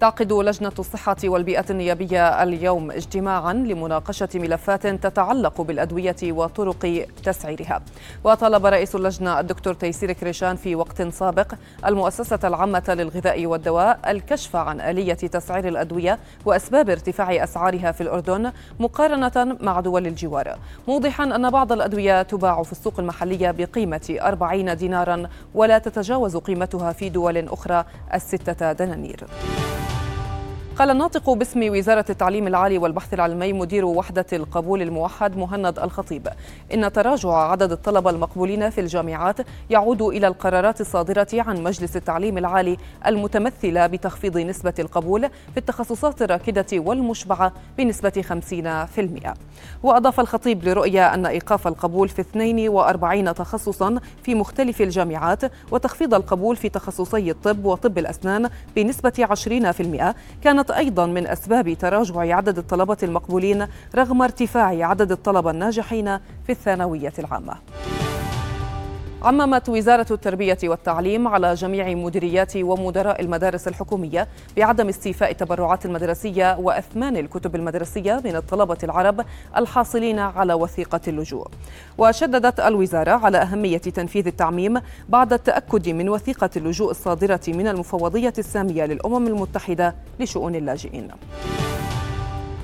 تعقد لجنة الصحة والبيئة النيابية اليوم اجتماعا لمناقشة ملفات تتعلق بالأدوية وطرق تسعيرها. وطلب رئيس اللجنة الدكتور تيسير كريشان في وقت سابق المؤسسة العامة للغذاء والدواء الكشف عن آلية تسعير الأدوية وأسباب ارتفاع أسعارها في الأردن مقارنة مع دول الجوار. موضحا أن بعض الأدوية تباع في السوق المحلية بقيمة 40 دينارا ولا تتجاوز قيمتها في دول أخرى الستة دنانير. قال الناطق باسم وزارة التعليم العالي والبحث العلمي مدير وحدة القبول الموحد مهند الخطيب. إن تراجع عدد الطلبة المقبولين في الجامعات يعود إلى القرارات الصادرة عن مجلس التعليم العالي المتمثلة بتخفيض نسبة القبول في التخصصات الراكدة والمشبعة بنسبة 50% وأضاف الخطيب لرؤية أن إيقاف القبول في 42 تخصصا في مختلف الجامعات وتخفيض القبول في تخصصي الطب وطب الأسنان بنسبة 20% كانت أيضا من أسباب تراجع عدد الطلبة المقبولين رغم ارتفاع عدد الطلبة الناجحين في الثانوية العامة. عممت وزارة التربية والتعليم على جميع مديريات ومدراء المدارس الحكومية بعدم استيفاء التبرعات المدرسية وأثمان الكتب المدرسية من الطلبة العرب الحاصلين على وثيقة اللجوء. وشددت الوزارة على أهمية تنفيذ التعميم بعد التأكد من وثيقة اللجوء الصادرة من المفوضية السامية للأمم المتحدة لشؤون اللاجئين.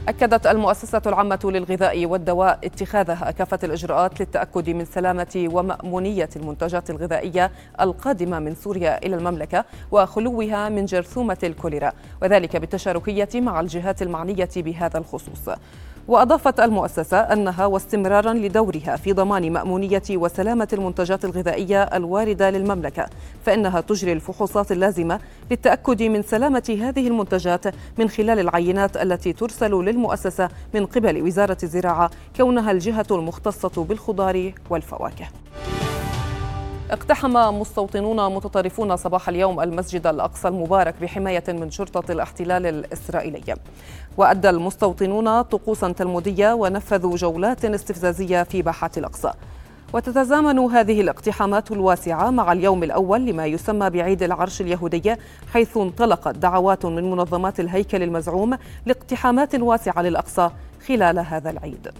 أكدت المؤسسة العامة للغذاء والدواء اتخاذها كافة الإجراءات للتأكد من سلامة ومأمونية المنتجات الغذائية القادمة من سوريا إلى المملكة وخلوها من جرثومة الكوليرا وذلك بالتشاركية مع الجهات المعنية بهذا الخصوص. وأضافت المؤسسة أنها واستمرارا لدورها في ضمان مأمونية وسلامة المنتجات الغذائية الواردة للمملكة فإنها تجري الفحوصات اللازمة للتأكد من سلامة هذه المنتجات من خلال العينات التي ترسل للمؤسسة من قبل وزارة الزراعة كونها الجهة المختصة بالخضار والفواكه. اقتحم مستوطنون متطرفون صباح اليوم المسجد الأقصى المبارك بحماية من شرطة الاحتلال الاسرائيلي. وأدى المستوطنون طقوسا تلمودية ونفذوا جولات استفزازية في باحات الأقصى. وتتزامن هذه الاقتحامات الواسعة مع اليوم الأول لما يسمى بعيد العرش اليهودي حيث انطلقت دعوات من منظمات الهيكل المزعوم لاقتحامات واسعة للأقصى خلال هذا العيد.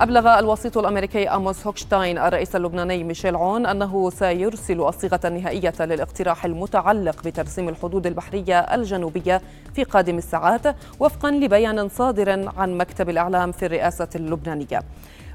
أبلغ الوسيط الأمريكي أموس هوكشتاين الرئيس اللبناني ميشيل عون أنه سيرسل الصيغة النهائية للاقتراح المتعلق بترسيم الحدود البحرية الجنوبية في قادم الساعات وفقا لبيان صادر عن مكتب الإعلام في الرئاسة اللبنانية.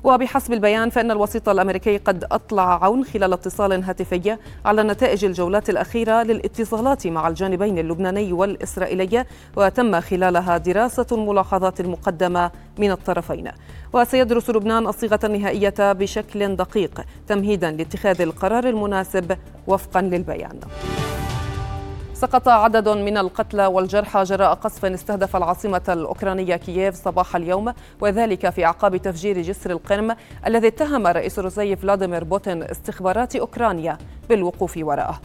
وبحسب البيان فإن الوسيط الأمريكي قد أطلع عون خلال اتصال هاتفي على نتائج الجولات الأخيرة للاتصالات مع الجانبين اللبناني والإسرائيلي وتم خلالها دراسة الملاحظات المقدمة من الطرفين. وسيدرس لبنان الصيغة النهائية بشكل دقيق تمهيدا لاتخاذ القرار المناسب وفقا للبيان. سقط عدد من القتلى والجرحى جراء قصف استهدف العاصمة الأوكرانية كييف صباح اليوم وذلك في أعقاب تفجير جسر القرم الذي اتهم رئيس الروسي فلاديمير بوتين استخبارات أوكرانيا بالوقوف وراءه.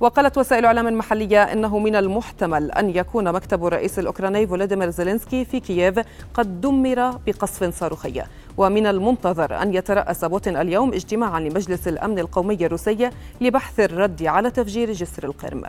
وقالت وسائل إعلام محلية إنه من المحتمل أن يكون مكتب الرئيس الأوكراني فولوديمير زيلينسكي في كييف قد دمر بقصف صاروخي. ومن المنتظر أن يترأس بوتين اليوم اجتماعا لمجلس الأمن القومي الروسي لبحث الرد على تفجير جسر القرم.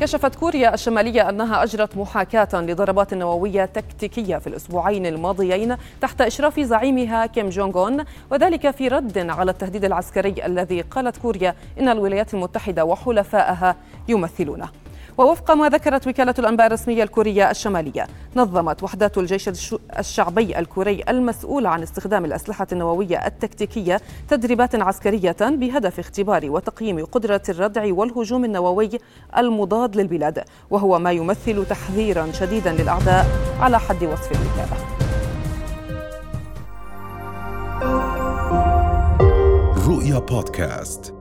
كشفت كوريا الشمالية أنها أجرت محاكاة لضربات نووية تكتيكية في الأسبوعين الماضيين تحت إشراف زعيمها كيم جونغ أون وذلك في رد على التهديد العسكري الذي قالت كوريا إن الولايات المتحدة وحلفائها يمثلونه. ووفق ما ذكرت وكالة الأنباء الرسمية الكورية الشمالية نظمت وحدات الجيش الشعبي الكوري المسؤول عن استخدام الأسلحة النووية التكتيكية تدريبات عسكرية بهدف اختبار وتقييم قدرة الردع والهجوم النووي المضاد للبلاد وهو ما يمثل تحذيرا شديدا للأعداء على حد وصف الوكالة. رؤيا بودكاست.